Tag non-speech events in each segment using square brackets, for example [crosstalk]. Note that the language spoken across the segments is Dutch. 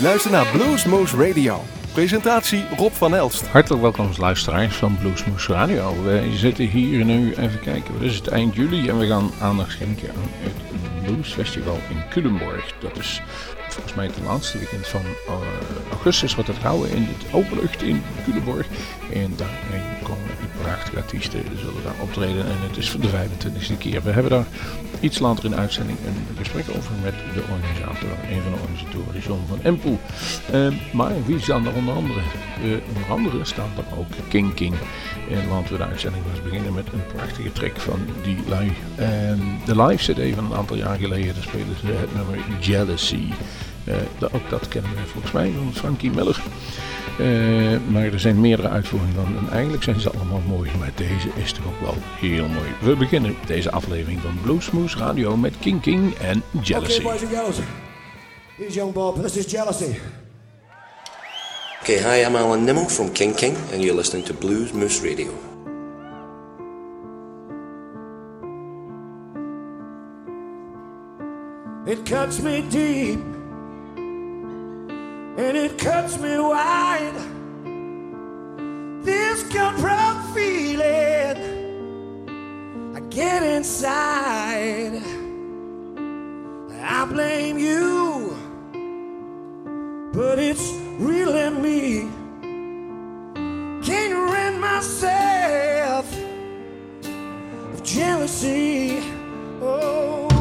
U luistert naar Bluesmoose Radio. Presentatie Rob van Elst. Hartelijk welkom luisteraars van Bluesmoose Radio. We zitten hier nu, even kijken, het is het eind juli en we gaan aandacht schenken aan het Blues Festival in Culemborg. Dat is volgens mij het laatste weekend van uh, augustus wordt het houden in het openlucht in Culemborg. En daarheen komen prachtige artiesten zullen daar optreden en het is voor de 25e keer. We hebben daar iets later in de uitzending een gesprek over met de organisator, een van de organisatoren, John van Empel. Uh, maar wie staan er onder andere? Uh, onder andere staan er ook King King. En laten we de uitzending eens beginnen met een prachtige track van die lui. Uh, de live CD van een aantal jaar geleden, daar spelen ze het nummer Jealousy. Uh, ook dat kennen we volgens mij van Frankie Miller. Uh, maar er zijn meerdere uitvoeringen van en eigenlijk zijn ze allemaal mooi. Maar deze is toch ook wel heel mooi. We beginnen deze aflevering van Bluesmoose Radio met King King en Jealousy. Okay, boys and girls. Here's young Bob. This is Jealousy. Okay, hi, I'm Alan Nimmo from King King, and you're listening to Blues Moose Radio. It cuts me deep and it cuts me wide. This compressed feeling I get inside. I blame you, but it's really me. Can't rid myself of jealousy. Oh.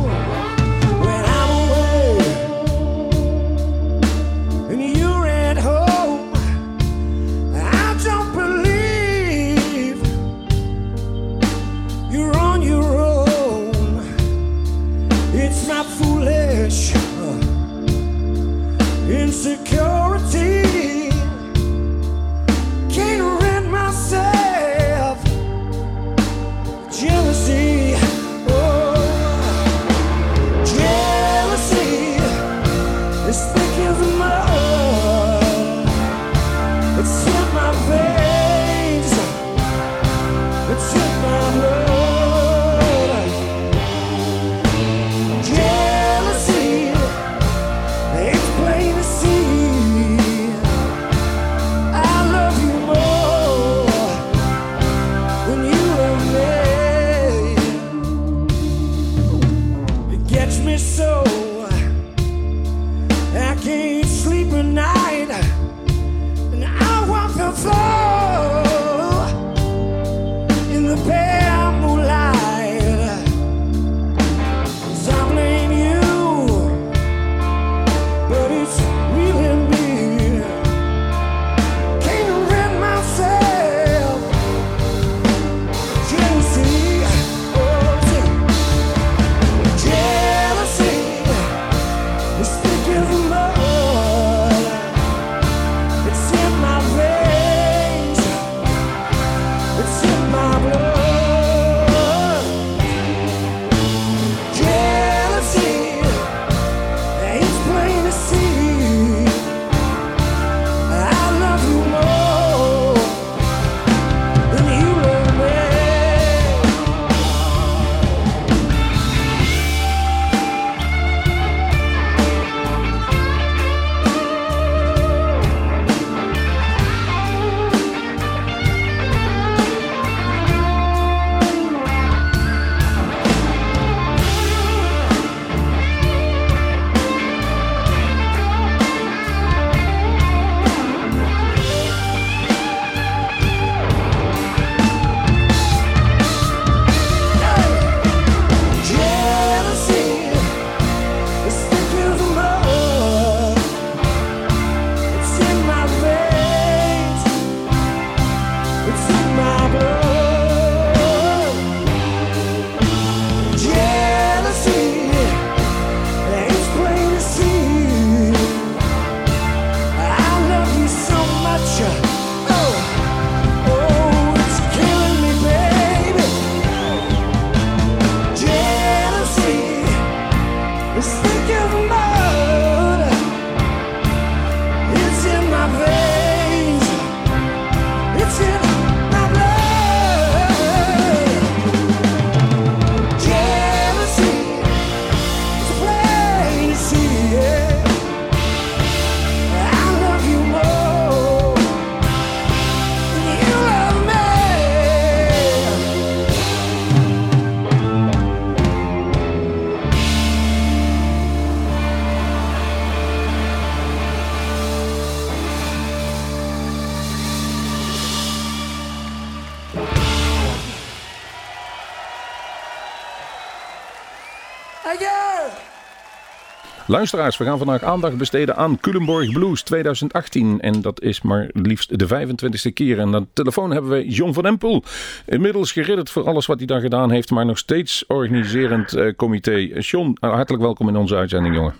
Luisteraars, we gaan vandaag aandacht besteden aan Culemborg Blues 2018. En dat is maar liefst de 25e keer. En aan de telefoon hebben we John van Empel. Inmiddels geridderd voor alles wat hij daar gedaan heeft, maar nog steeds organiserend uh, comité. John, hartelijk welkom in onze uitzending, jongen.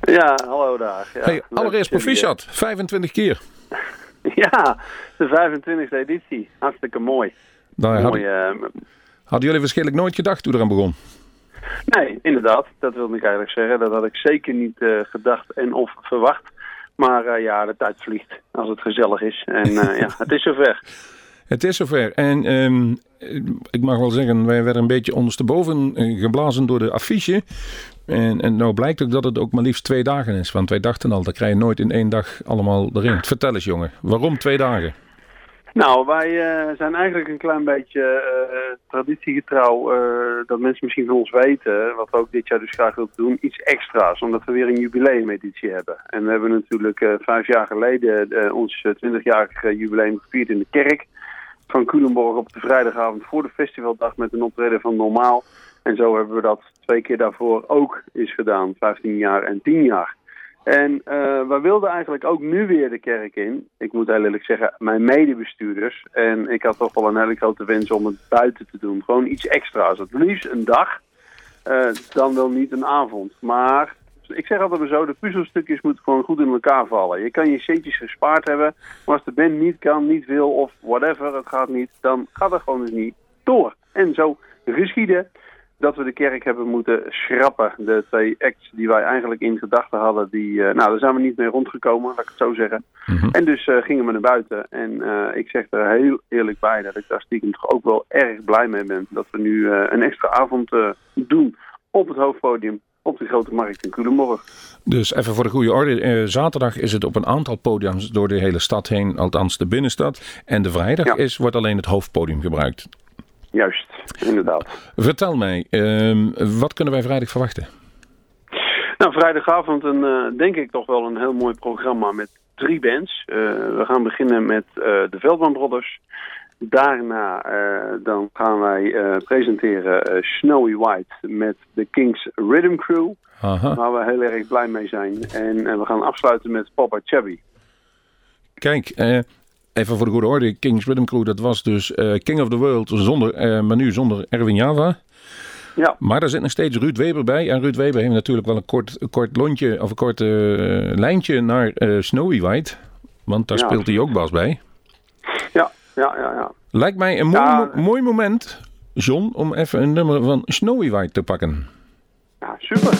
Ja, hallo daar. Ja, hey, allereerst proficiat, 25 keer. [laughs] Ja, de 25e editie. Hartstikke mooi. Mooi hadden, hadden jullie waarschijnlijk nooit gedacht toen eraan begon? Nee, inderdaad. Dat wilde ik eigenlijk zeggen. Dat had ik zeker niet uh, gedacht en of verwacht. Maar uh, ja, de tijd vliegt als het gezellig is. En uh, ja, het is zover. [laughs] Het is zover. En um, ik mag wel zeggen, wij werden een beetje ondersteboven geblazen door de affiche. En, en nou blijkt ook dat het ook maar liefst twee dagen is. Want wij dachten al, dat krijg je nooit in één dag allemaal erin. Vertel eens jongen, waarom twee dagen? Nou, wij uh, zijn eigenlijk een klein beetje uh, traditiegetrouw, uh, dat mensen misschien van ons weten, wat we ook dit jaar dus graag willen doen, iets extra's, omdat we weer een jubileumeditie hebben. En we hebben natuurlijk vijf jaar geleden ons 20-jarig jubileum gevierd in de kerk van Culemborg op de vrijdagavond voor de festivaldag met een optreden van Normaal. En zo hebben we dat twee keer daarvoor ook eens gedaan, 15 jaar en 10 jaar. En uh, we wilden eigenlijk ook nu weer de kerk in. Ik moet heel eerlijk zeggen, mijn medebestuurders. En ik had toch wel een hele grote wens om het buiten te doen. Gewoon iets extra's. Het liefst een dag, uh, dan wel niet een avond. Maar ik zeg altijd maar zo, de puzzelstukjes moeten gewoon goed in elkaar vallen. Je kan je centjes gespaard hebben, maar als de band niet kan, niet wil of whatever, het gaat niet, dan gaat het gewoon dus niet door. En zo geschieden dat we de kerk hebben moeten schrappen. De twee acts die wij eigenlijk in gedachten hadden, die, uh, nou, daar zijn we niet mee rondgekomen, laat ik het zo zeggen. Mm -hmm. En dus uh, gingen we naar buiten. En uh, ik zeg er heel eerlijk bij dat ik daar stiekem toch ook wel erg blij mee ben. Dat we nu een extra avond doen op het hoofdpodium op de Grote Markt in Culemborg. Dus even voor de goede orde. zaterdag is het op een aantal podiums door de hele stad heen, althans de binnenstad. En de vrijdag ja. is, wordt alleen het hoofdpodium gebruikt. Juist, inderdaad. Vertel mij, uh, wat kunnen wij vrijdag verwachten? Nou, vrijdagavond een, uh, denk ik toch wel een heel mooi programma met drie bands. Uh, we gaan beginnen met uh, de Veldman Brothers. Daarna dan gaan wij presenteren Snowy White met de Kings Rhythm Crew. Aha. Waar we heel erg blij mee zijn. En we gaan afsluiten met Papa Chubby. Kijk, even voor de goede orde, Kings Rhythm Crew, dat was dus uh, King of the World, zonder, uh, maar nu zonder Erwin Java. Ja. Maar daar zit nog steeds Ruud Weber bij. En Ruud Weber heeft natuurlijk wel een kort, kort lontje of een kort uh, lijntje naar Snowy White. Want daar ja. speelt hij ook bas bij. Ja, ja, ja. ja. Lijkt mij een mooi, ja. mooi moment, John, om even een nummer van Snowy White te pakken. Ja, super.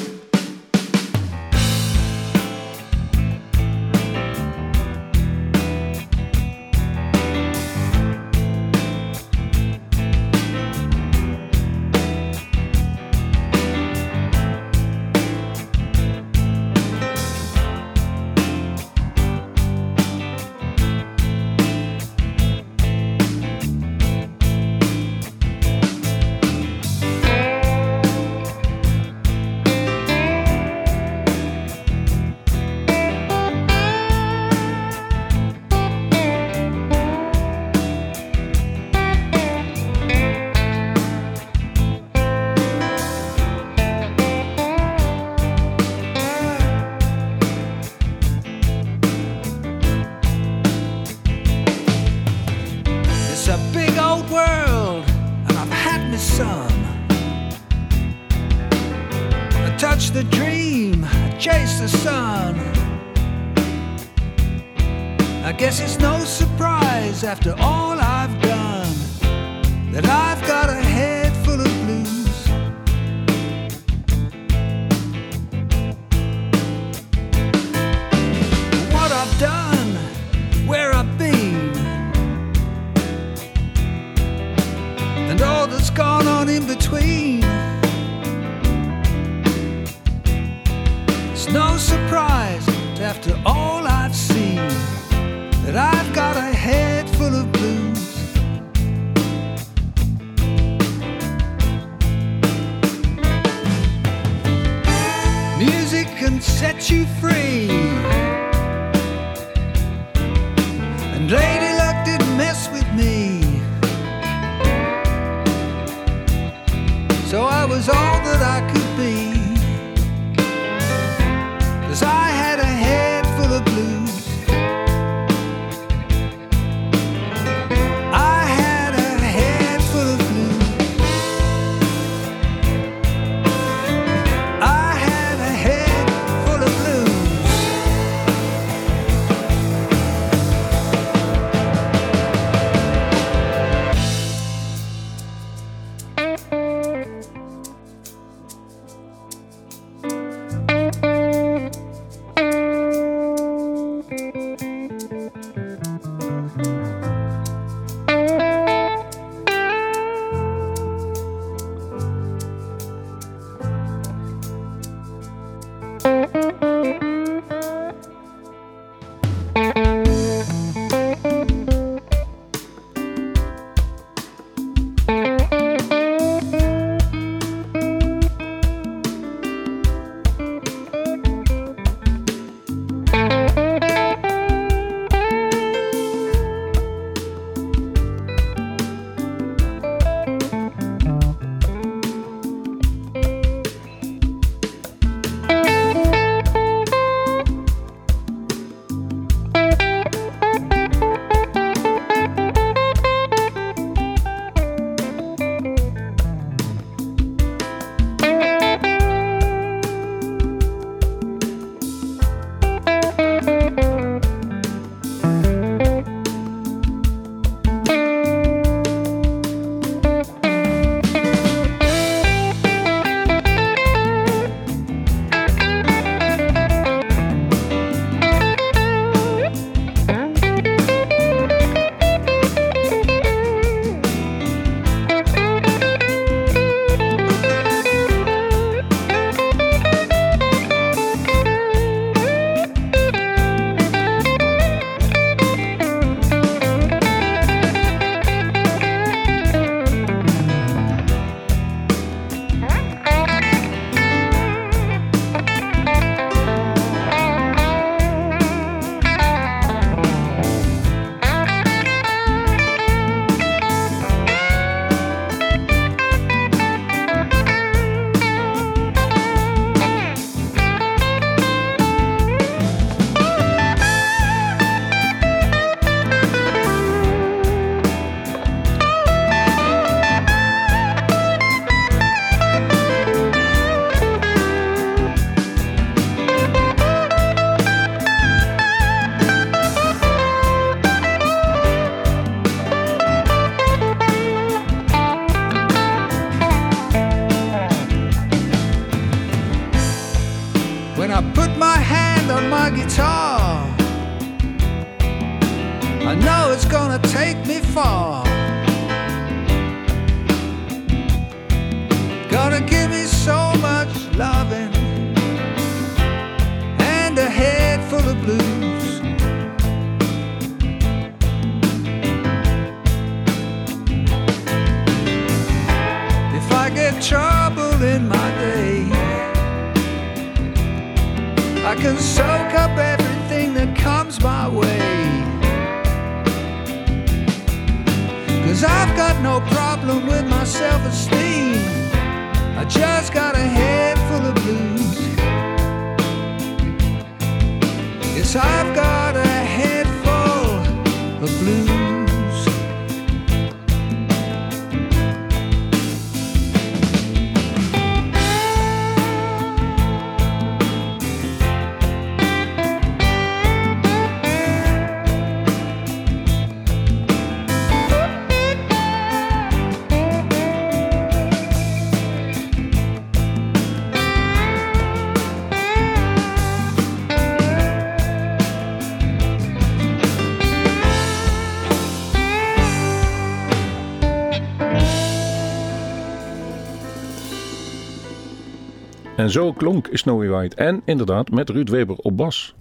En zo klonk Snowy White. En inderdaad met Ruud Weber op bas.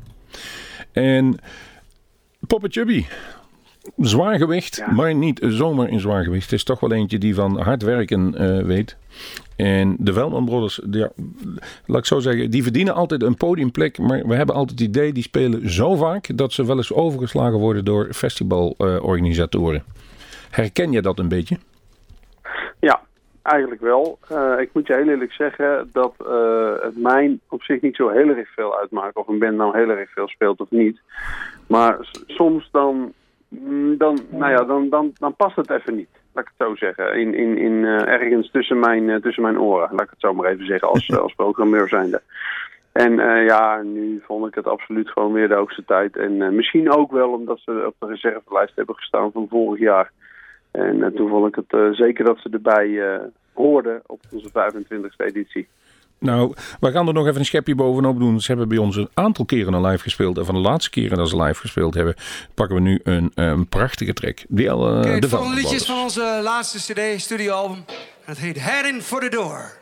En Poppet Chubby. Zwaar gewicht, Ja. maar niet zomaar in zwaar gewicht. Het is toch wel eentje die van hard werken eh, weet. En de Velman Brothers, ja, laat ik zo zeggen, die verdienen altijd een podiumplek. Maar we hebben altijd het idee, die spelen zo vaak dat ze wel eens overgeslagen worden door festivalorganisatoren. Herken je dat een beetje? Eigenlijk wel. Eh, ik moet je heel eerlijk zeggen dat eh, het mij op zich niet zo heel erg veel uitmaakt of een band nou heel erg veel speelt of niet. Maar soms dan, mm, dan, nou ja, dan, dan, dan past het even niet. Laat ik het zo zeggen. In, in, in, eh, ergens tussen mijn, tussen mijn oren. Laat ik het zo maar even zeggen als, [laughs] als programmeur zijnde. En ja, nu vond ik het absoluut gewoon weer de hoogste tijd. En misschien ook wel omdat ze op de reservelijst hebben gestaan van vorig jaar. En eh, toen vond ik het eh, zeker dat ze erbij eh, hoorden op onze 25e editie. Nou, we gaan er nog even een schepje bovenop doen. Ze hebben bij ons een aantal keren al live gespeeld. En van de laatste keren dat ze live gespeeld hebben, pakken we nu een, een prachtige track. Die al, eh, de de volgende Velvet liedje is Brothers. van onze laatste cd, studioalbum. Het heet Heading for the Door.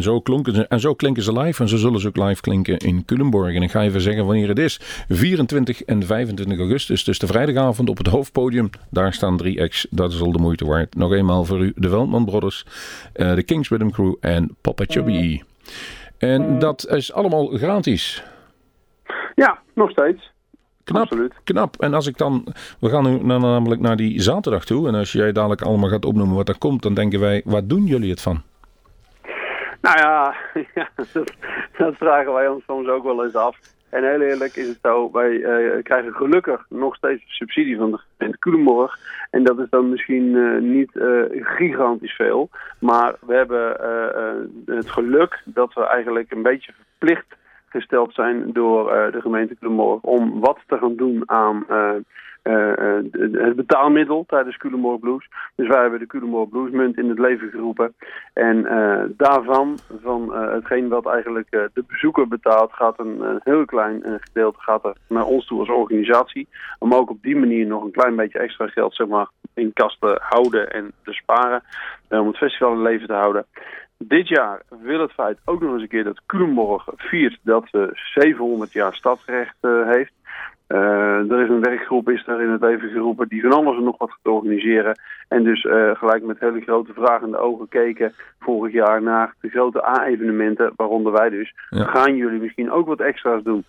En zo, klonken ze, en zo klinken ze live. En zo zullen ze ook live klinken in Culemborg. En ik ga even zeggen wanneer het is. 24 en 25 augustus. Dus de vrijdagavond op het hoofdpodium. Daar staan drie acts. Dat is al de moeite waard. Nog eenmaal voor u. De Veldman Brothers. eh, de Kings Rhythm Crew. En Papa Chubby. En dat is allemaal gratis. Ja, nog steeds. Knap, Absoluut. knap. En als ik dan... We gaan nu na- namelijk naar die zaterdag toe. En als jij dadelijk allemaal gaat opnoemen wat er komt... dan denken wij, wat doen jullie het van? Nou ja, [laughs] dat, vragen wij ons soms ook wel eens af. En heel eerlijk is het zo, wij eh, krijgen gelukkig nog steeds subsidie van de gemeente Culemborg. En dat is dan misschien eh, niet eh, gigantisch veel. Maar we hebben het geluk dat we eigenlijk een beetje verplicht gesteld zijn door eh, de gemeente Culemborg om wat te gaan doen aan eh, eh, het betaalmiddel tijdens Culemborg Blues. Dus wij hebben de Culemborg Bluesmunt in het leven geroepen. En daarvan, van hetgeen wat eigenlijk de bezoeker betaalt, gaat een, heel klein gedeelte gaat naar ons toe als organisatie. Om ook op die manier nog een klein beetje extra geld zeg maar, in kas te houden en te sparen. om het festival in leven te houden. Dit jaar wil het feit ook nog eens een keer dat Culemborg viert dat ze 700 jaar stadsrecht eh, heeft. Eh, er is een werkgroep is daar in het leven geroepen die van alles en nog wat gaat organiseren. En dus eh, gelijk met hele grote vragende ogen keken vorig jaar naar de grote A-evenementen, waaronder wij dus. Ja. Gaan jullie misschien ook wat extra's doen?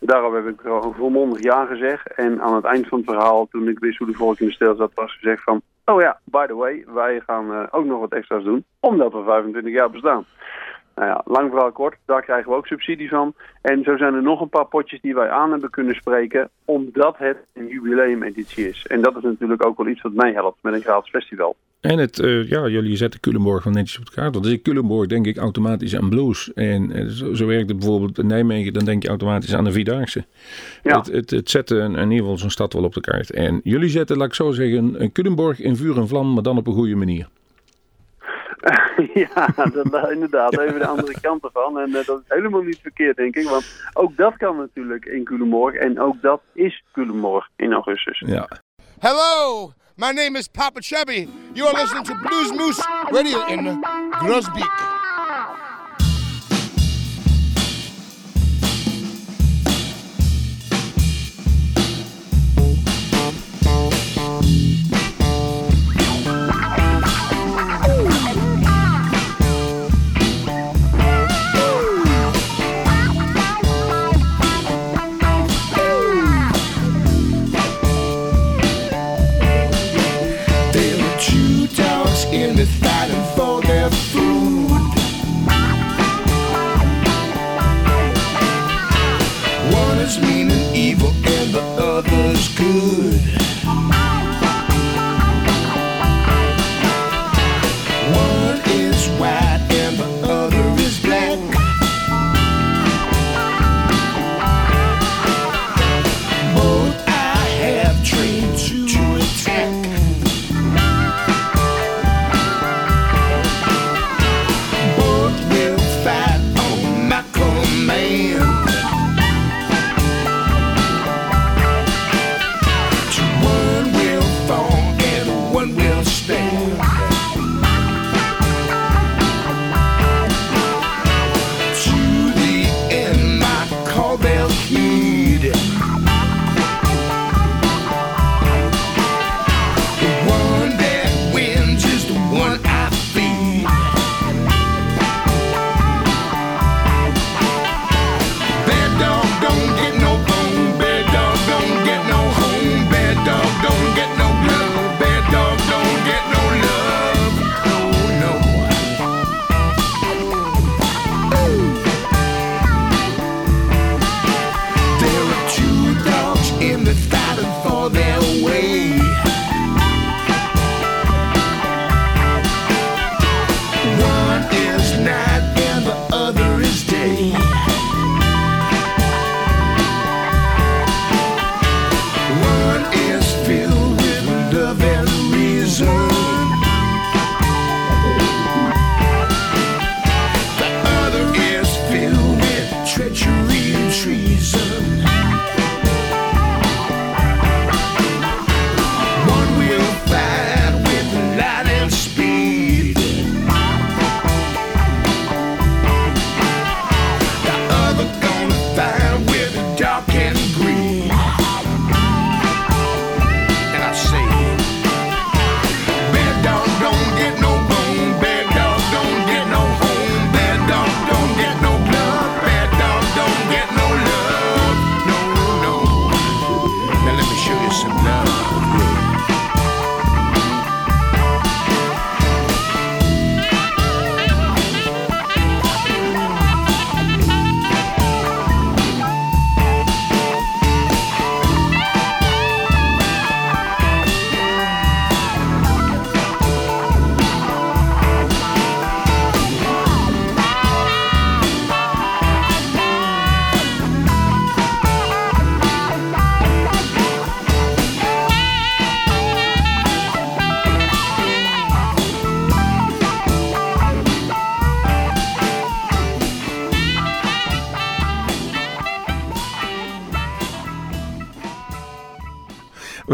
Daarom heb ik gewoon volmondig ja gezegd. En aan het eind van het verhaal, toen ik wist hoe de volk in de stil zat, was gezegd van... Oh ja, by the way, wij gaan eh, ook nog wat extra's doen, omdat we 25 jaar bestaan. Nou ja, lang verhaal kort, daar krijgen we ook subsidie van. En zo zijn er nog een paar potjes die wij aan hebben kunnen spreken, omdat het een jubileumeditie is. En dat is natuurlijk ook wel iets wat mij helpt met een gratis festival. En het, eh, ja, jullie zetten Culemborg van netjes op de kaart. Want als ik Culemborg denk ik automatisch aan blues. En eh, zo, zo werkt het bijvoorbeeld in Nijmegen, dan denk je automatisch aan de Vierdaagse. Ja. Het, het, het zetten in ieder geval zo'n stad wel op de kaart. En jullie zetten, laat ik zo zeggen, een Culemborg in vuur en vlam, maar dan op een goede manier. [laughs] ja, dat, nou, inderdaad, even de andere [laughs] kant ervan. En eh, dat is helemaal niet verkeerd, denk ik. Want ook dat kan natuurlijk in Culemborg. En ook dat is Culemborg in augustus. Ja. Hello, my name is Papa Chubby. You are listening to Blues Moose Radio in Grosbeek.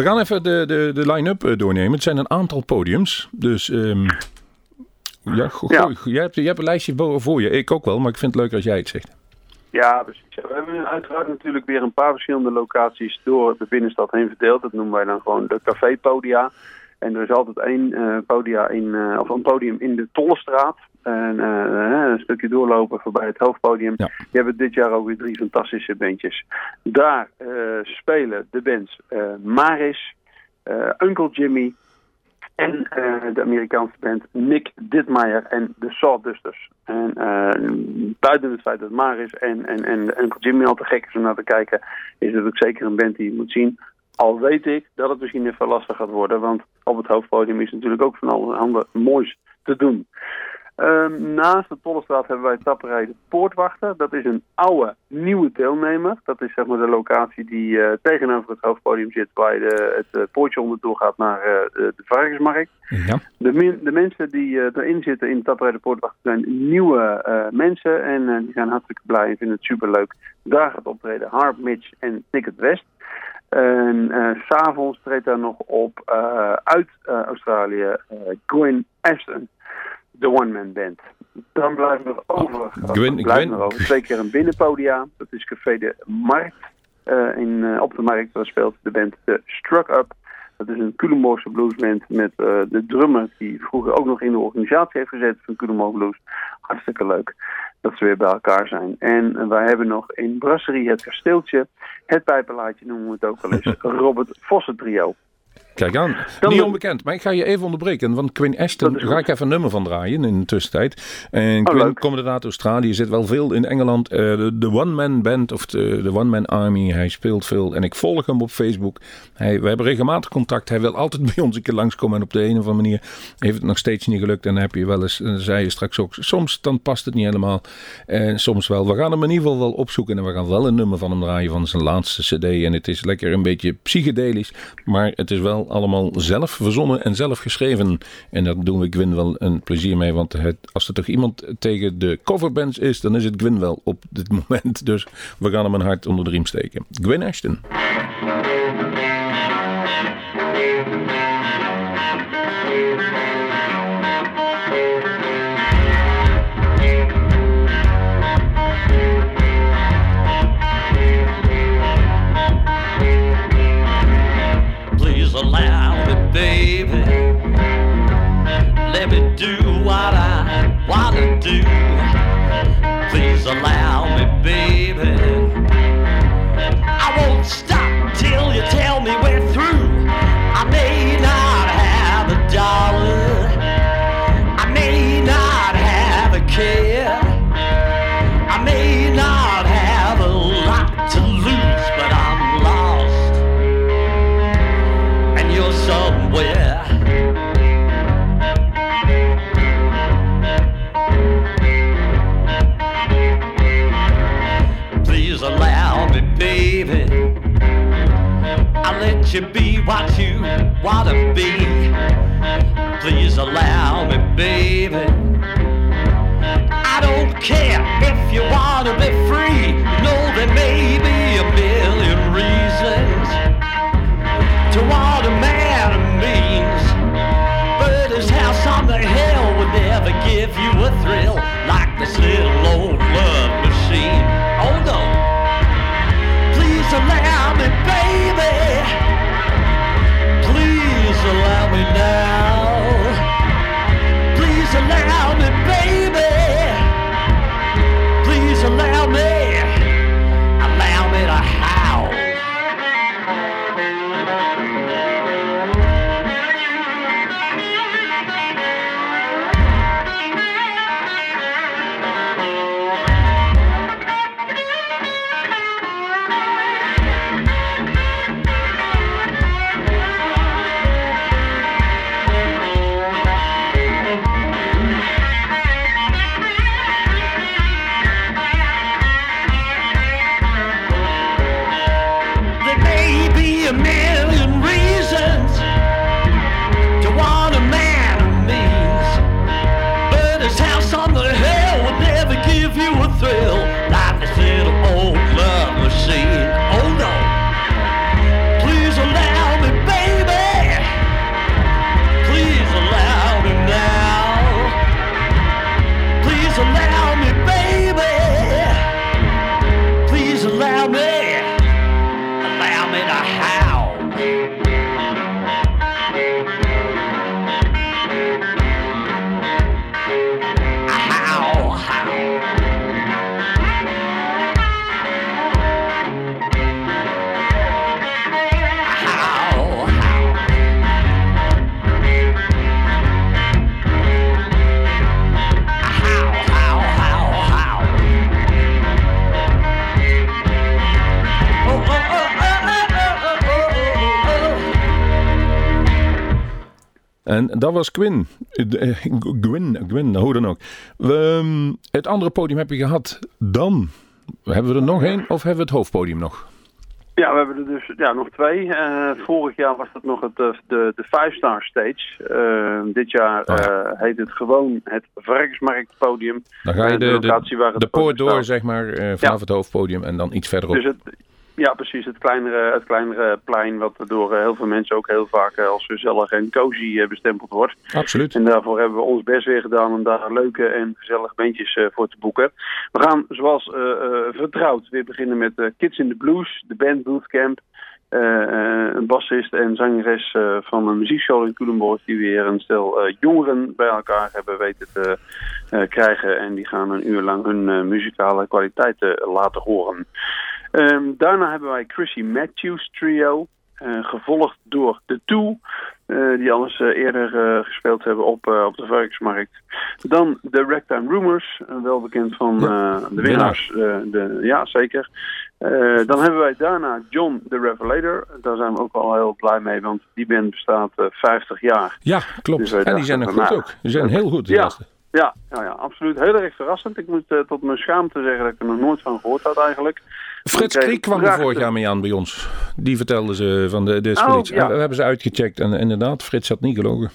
Gaan even de, de, de line-up eh, doornemen. Het zijn een aantal podiums. Dus ehm, ja, Jij, hebt, jij hebt een lijstje voor je. Ik ook wel, maar ik vind het leuk als jij het zegt. Ja, precies. We hebben uiteraard natuurlijk weer een paar verschillende locaties door de binnenstad heen verdeeld. Dat noemen wij dan gewoon de café-podia. En er is altijd één eh, podia in, eh, of een podium in de Tollestraat. En eh, een stukje doorlopen voorbij het hoofdpodium. Ja. Die hebben dit jaar ook weer drie fantastische bandjes. Daar eh, spelen de bands eh, Maris, eh, Uncle Jimmy en eh, de Amerikaanse band Nick Ditmeyer en de Sawdusters. En eh, buiten het feit dat Maris en, en, en Uncle Jimmy al te gek is om naar te kijken, is het ook zeker een band die je moet zien. Al weet ik dat het misschien even lastig gaat worden, want op het hoofdpodium is natuurlijk ook van allerhande moois te doen. Ehm, naast de Tollestraat hebben wij tapperij de Poortwachter. Dat is een oude, nieuwe deelnemer. Dat is zeg maar de locatie die eh, tegenover het hoofdpodium zit, waar de, het eh, poortje onderdoor gaat naar eh, de, varkensmarkt. Ja. De, min- de mensen die erin zitten in Tapperij de Poortwacht zijn nieuwe mensen en die zijn hartstikke blij en vinden het superleuk. Daar gaat optreden Harp, Mitch en Ticket West. En s s'avonds treedt daar nog op uit Australië Gwen Ashton, de one-man band. Dan blijven we over, Gwen- blijven over twee keer een binnenpodia. Dat is Café de Markt. Eh, in, eh, op de markt daar speelt de band de Struck Up. Dat is een Culemborgse bluesband met eh, de drummer die vroeger ook nog in de organisatie heeft gezeten van Culemborg Blues. Hartstikke leuk dat ze weer bij elkaar zijn. En wij hebben nog in Brasserie het kasteeltje, het pijpenlaatje noemen we het ook wel eens, [laughs] Robert Vossen trio. Kijk aan. Dan Niet onbekend, maar ik ga je even onderbreken. Want Quinn Ashton, ga ik even een nummer van draaien in de tussentijd. En Oh, Quinn komt inderdaad uit Australië, zit wel veel in Engeland. Eh, de de one-man band of de, de one-man army, hij speelt veel. En ik volg hem op Facebook. Hij, we hebben regelmatig contact. Hij wil altijd [laughs] bij ons een keer langskomen. En op de een of andere manier heeft het nog steeds niet gelukt. En dan heb je wel eens, en zei je straks ook, soms dan past het niet helemaal. En soms wel. We gaan hem in ieder geval wel opzoeken. En we gaan wel een nummer van hem draaien van zijn laatste cd. En het is lekker een beetje psychedelisch. Maar het is wel allemaal zelf verzonnen en zelf geschreven. En daar doen we Gwyn wel een plezier mee. Want het, als er toch iemand tegen de coverbands is, dan is het Gwyn wel op dit [laughs] moment. Dus we gaan hem een hart onder de riem steken. Gwyn Ashton. You be what you wanna be. Please allow me, baby. I don't care if you wanna be free. No, there may be a million reasons to what En dat was Gwyn. Eh, Gwyn, Gwyn, hoe dan ook. Ehm, het andere podium heb je gehad. Dan hebben we er nog één of hebben we het hoofdpodium nog? Ja, we hebben er dus ja, nog twee. Eh, vorig jaar was dat nog het, eh, de, de Five Star Stage. Eh, dit jaar Oh ja. eh, heet het gewoon het Varkensmarktpodium. Dan ga je Eh, de, de, de poort door, zeg maar, eh, vanaf het hoofdpodium en dan iets verderop. Dus het, ja, precies. Het kleinere, het kleinere plein wat door eh, heel veel mensen ook heel vaak eh, als gezellig en cozy eh, bestempeld wordt. Absoluut. En daarvoor hebben we ons best weer gedaan om daar leuke en gezellige bandjes voor te boeken. We gaan zoals vertrouwd weer beginnen met Kids in the Blues, de band Bootcamp. Een bassist en zangeres van een muziekschool in Culemborg die weer een stel jongeren bij elkaar hebben weten te krijgen. En die gaan een uur lang hun muzikale kwaliteiten laten horen. Ehm, daarna hebben wij Chrissy Matthews Trio. eh, gevolgd door de Two, eh, die alles eh, eerder gespeeld hebben op, op de Varkensmarkt. Dan de Ragtime Rumors, wel bekend van de winnaars. de, ja, zeker. Dan hebben wij daarna John the Revelator. Daar zijn we ook al heel blij mee, want die band bestaat eh, 50 jaar. Ja, klopt. Dus en die zijn er goed van, ook. Die zijn heel goed, Ja. Ja, ja, ja, absoluut. Heel erg verrassend. Ik moet tot mijn schaamte zeggen dat ik er nog nooit van gehoord had eigenlijk. Frits Kriek kwam er vorig jaar mee aan bij ons. Die vertelde ze van de, de Oh, ja. We hebben ze uitgecheckt en inderdaad, Frits had niet gelogen.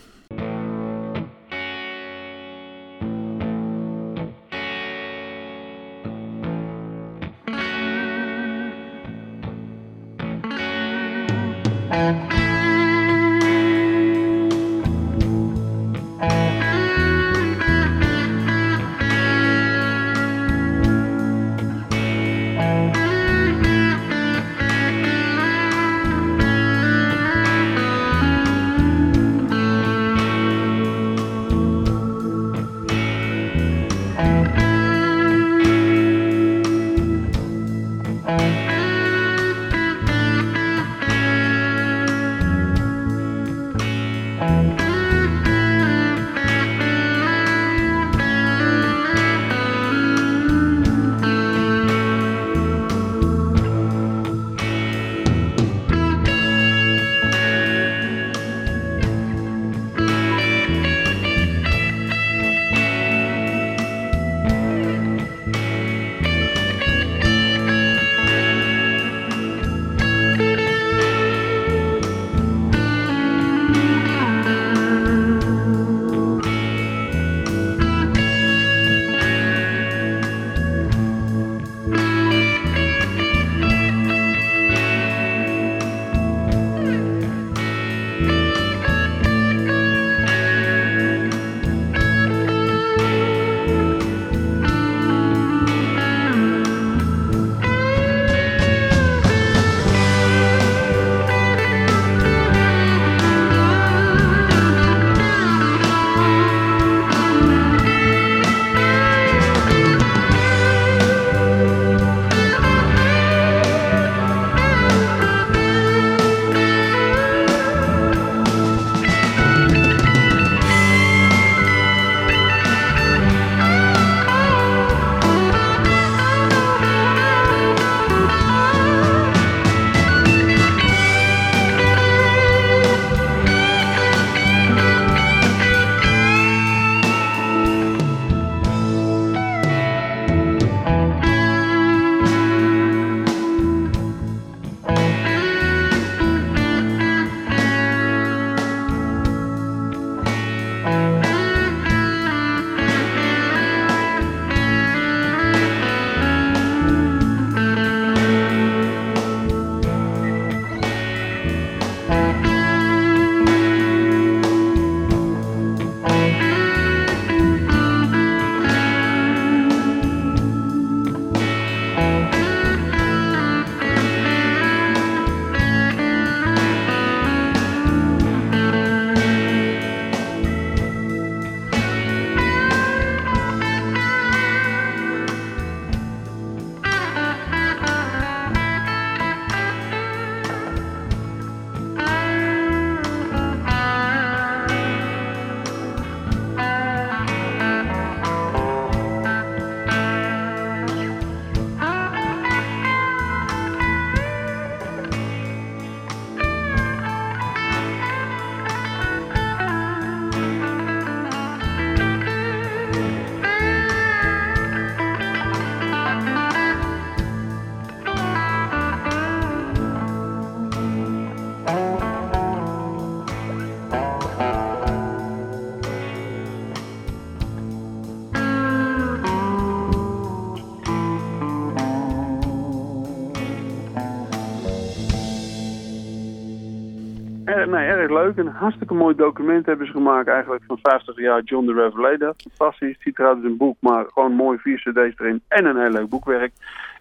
Nee, erg leuk. Een hartstikke mooi document hebben ze gemaakt eigenlijk van 50 jaar John the Revelator. Fantastisch. Het ziet eruit als een boek, maar gewoon mooi vier cd's erin en een heel leuk boekwerk.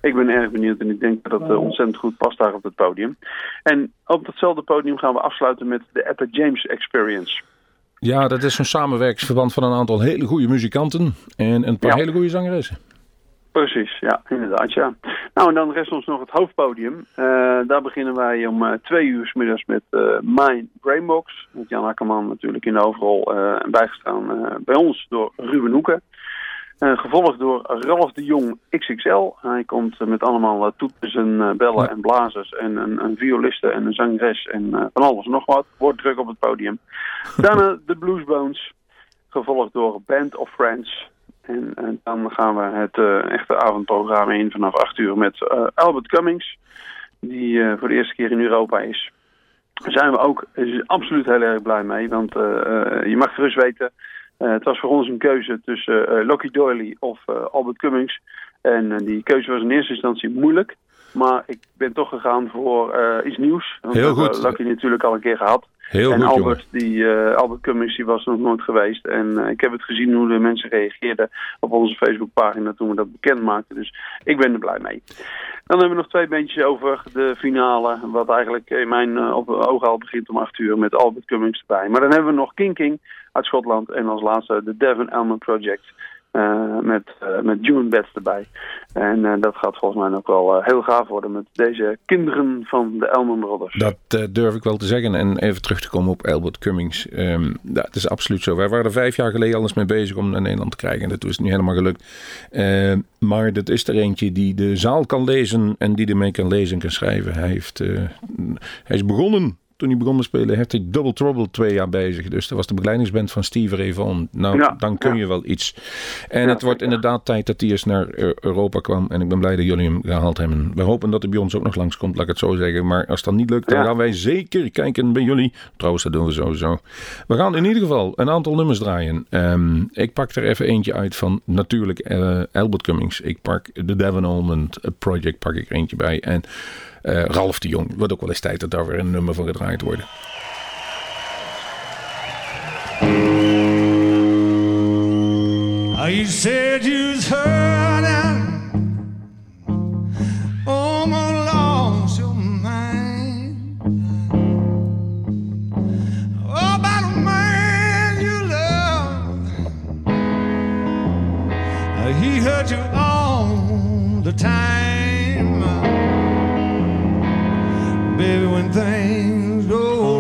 Ik ben erg benieuwd en ik denk dat het eh, ontzettend goed past daar op het podium. En op datzelfde podium gaan we afsluiten met de Etta James Experience. Ja, dat is zo'n samenwerkingsverband van een aantal hele goede muzikanten en een paar Ja. hele goede zangeressen. Precies, ja, inderdaad, ja. Nou, en dan rest ons nog het hoofdpodium. Eh, daar beginnen wij om eh, twee uur 's middags met Mijn Brainbox. Met Jan Akkerman natuurlijk in de en bijgestaan bij ons door Ruben Hoeken. Gevolgd door Ralf de Jong XXL. Hij komt met allemaal toeters en eh, bellen en blazers en een, een violiste en een zangeres en van alles en nog wat. Wordt druk op het podium. [laughs] Daarna de Bluesbones. Gevolgd door Band of Friends. En, en dan gaan we het eh, echte avondprogramma in vanaf 8 uur met eh, Albert Cummings. Die eh, voor de eerste keer in Europa is. Daar zijn we ook absoluut heel erg blij mee. Want je mag gerust weten, het was voor ons een keuze tussen Lucky Doyley of Albert Cummings. En die keuze was in eerste instantie moeilijk. Maar ik ben toch gegaan voor iets nieuws. Want Heel goed. Natuurlijk al een keer gehad. Heel en goed, Albert, die, eh, Albert Cummings die was nog nooit geweest. En eh, ik heb het gezien hoe de mensen reageerden op onze Facebookpagina toen we dat bekend maakten. Dus ik ben er blij mee. Dan hebben we nog twee beentjes over de finale. Wat eigenlijk in mijn ogen al begint om acht uur met Albert Cummings erbij. Maar dan hebben we nog King King uit Schotland. En als laatste de Devon Elman Project. Eh, met, eh met June Betts erbij. En eh, dat gaat volgens mij ook wel heel gaaf worden met deze kinderen van de Elman Brothers. Dat durf ik wel te zeggen. En even terug te komen op Albert Cummings. Ehm dat is absoluut zo. Wij waren er vijf jaar geleden alles mee bezig om naar Nederland te krijgen. En dat is nu helemaal gelukt. Ehm, maar dat is er eentje die de zaal kan lezen en die ermee kan lezen en kan schrijven. Hij, heeft, hij is begonnen. Toen hij begon te spelen, heeft hij Double Trouble twee jaar bezig. Dus dat was de begeleidingsband van Steve Ray Vaughan. Nou, Ja, dan kun ja. je wel iets. En het wordt inderdaad tijd dat hij eens naar eh, Europa kwam. En ik ben blij dat jullie hem gehaald hebben. We hopen dat hij bij ons ook nog langskomt, laat ik het zo zeggen. Maar als dat niet lukt, dan gaan wij zeker kijken bij jullie. Trouwens, dat doen we sowieso. We gaan in ieder geval een aantal nummers draaien. Ehm, ik pak er even eentje uit van natuurlijk eh, Albert Cummings. Ik pak de Devon Almond Project pak ik er eentje bij. En eh, Ralf de Jong. Wordt ook wel eens tijd dat daar weer een nummer van gedraaid wordt. You said you was hurting. Almost lost your mind. Oh, about a man you love. Uh, He hurt you all the time. Baby, when things go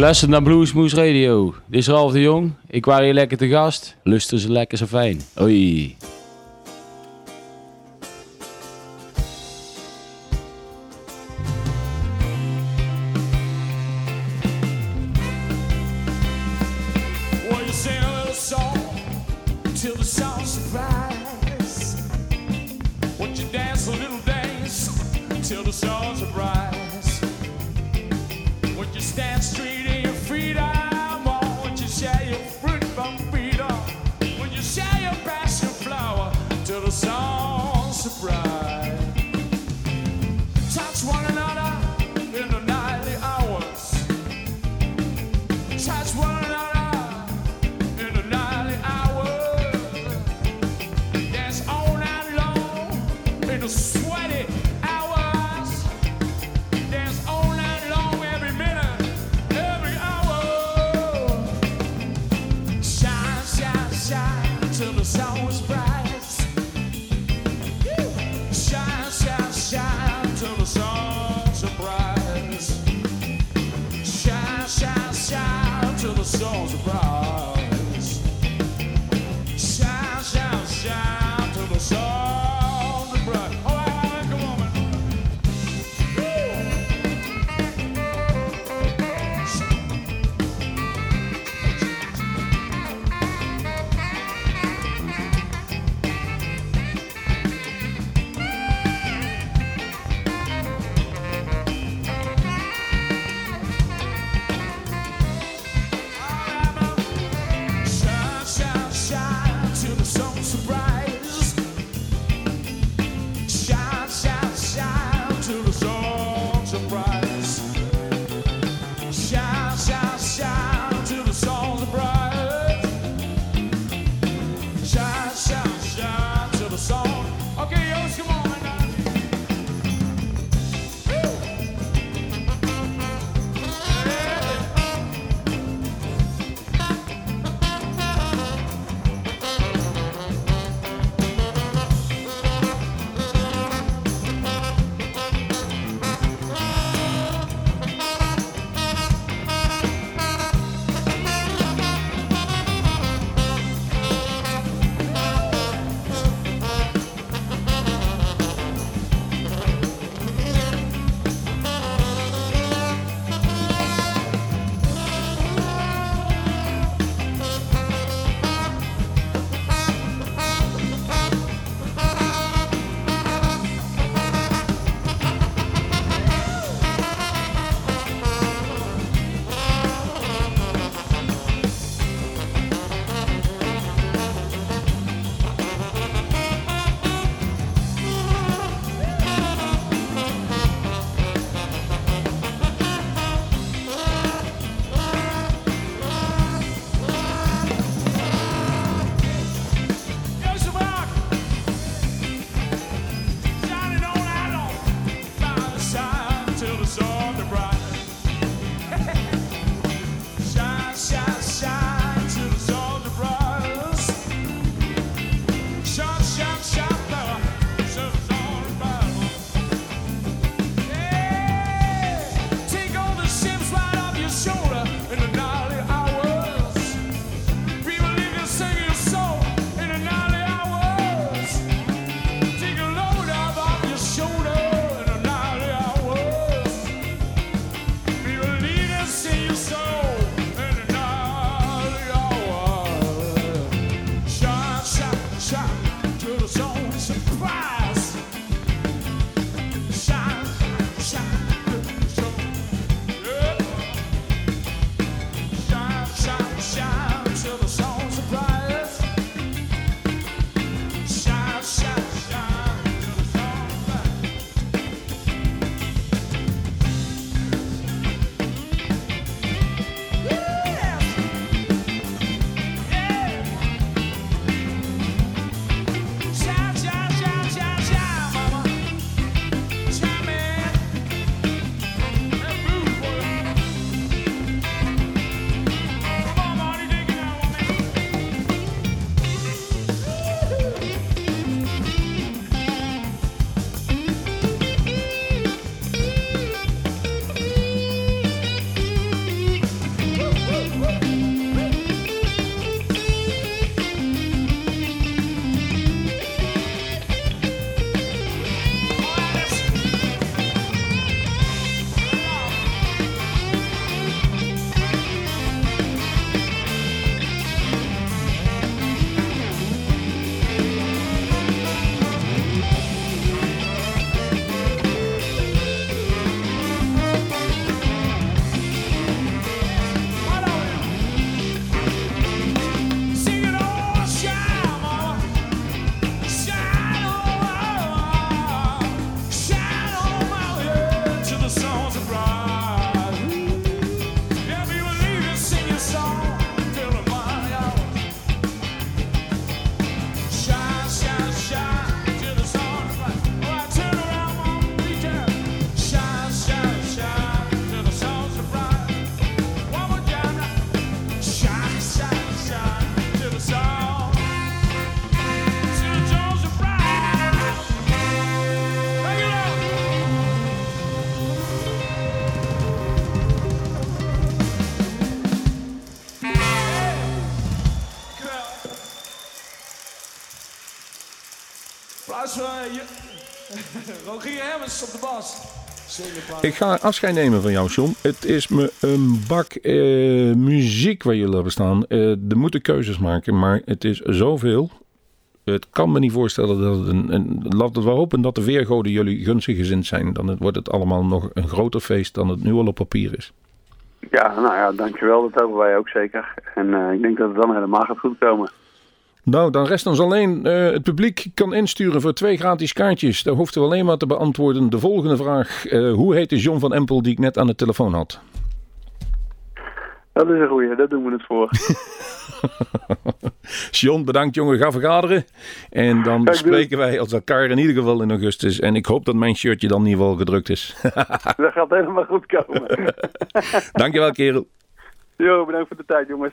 Luister naar Bluesmoes Radio. Dit is Ralf de Jong. Ik waar hier lekker te gast. Luister ze lekker zo fijn. Oei. Ik ga afscheid nemen van jou, John. Het is me een bak eh, muziek waar jullie hebben staan. Eh er moeten keuzes maken, maar het is zoveel. Het kan me niet voorstellen dat het een... een laten we hopen dat de weergoden jullie gunstig gezind zijn. Dan wordt het allemaal nog een groter feest dan het nu al op papier is. Ja, nou ja, dankjewel. Dat hopen wij ook zeker. En eh, ik denk dat het dan helemaal gaat goed komen. Nou, dan rest ons alleen eh, het publiek kan insturen voor twee gratis kaartjes. Daar hoeft u alleen maar te beantwoorden de volgende vraag. Eh, hoe heet de John van Empel die ik net aan de telefoon had? Dat is een goeie, daar doen we het voor. [laughs] John, bedankt jongen, ga vergaderen. En dan spreken wij als elkaar in ieder geval in augustus. En ik hoop dat mijn shirtje dan in ieder geval gedrukt is. [laughs] dat gaat helemaal goed komen. Dankjewel kerel. Jo, bedankt voor de tijd jongens.